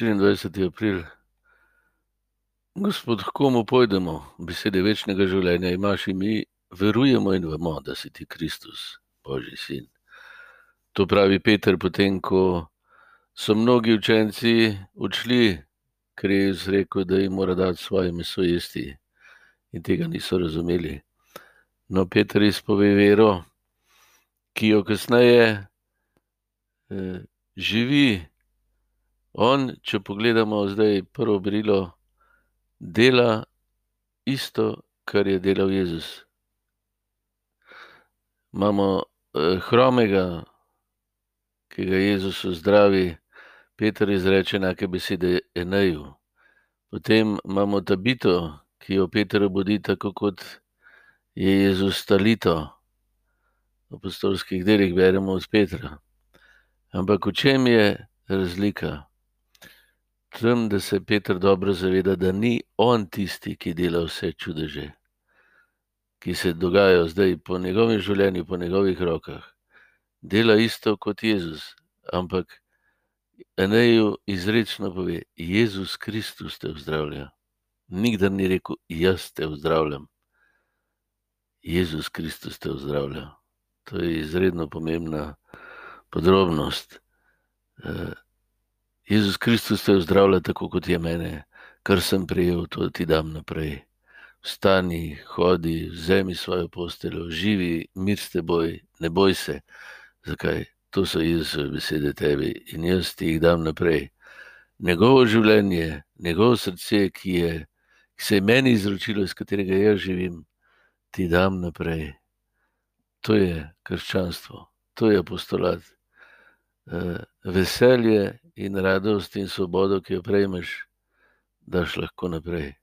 24. april. Gospod, komu pojdemo, besede večnega življenja imaš in mi verujemo in vemo, da si ti Kristus, Božji sin. To pravi Peter, potem ko so mnogi učenci odšli, ker je Jezus rekel, da jim mora dati svoje meso jesti in tega niso razumeli. No, Peter izpove vero, ki jo kasneje eh, živi. On, če pogledamo zdaj prvo brilo, dela isto, kar je delal Jezus. Imamo eh, hromega, ki ga Jezus zdravi, Peter izreče enake besede Eneju. Potem imamo Tabito, ki jo Peter obudi, tako kot je Jezus Talito. V apostolskih delih beremo od Petra. Ampak v čem je razlika? Tem, da se Peter dobro zaveda, da ni on tisti, ki dela vse čudeže, ki se dogajajo zdaj po njegovem življenju, po njegovih rokah. Dela isto kot Jezus, ampak Eneju izrecno pove: Jezus Kristus te zdravlja. Nikdar ni rekel: Jaz te zdravljam. Jezus Kristus te zdravlja. To je izredno pomembna podrobnost. Eh, Jezus Kristus te zdravlja tako, kot je mene, kar sem prejel, to ti dam naprej. Vstani, hodi, vzemi svojo posteljo, živi, mir s teboj, ne boj se. Zakaj? To so Jezusove besede tebi in jaz ti jih dam naprej. Njegovo življenje, njegovo srce, ki, je, ki se je meni izročilo, iz katerega jaz živim, ti dam naprej. To je krščanstvo, to je apostolat. Eh, veselje in radost in svobodo, ki jo prejmeš, daš lahko naprej.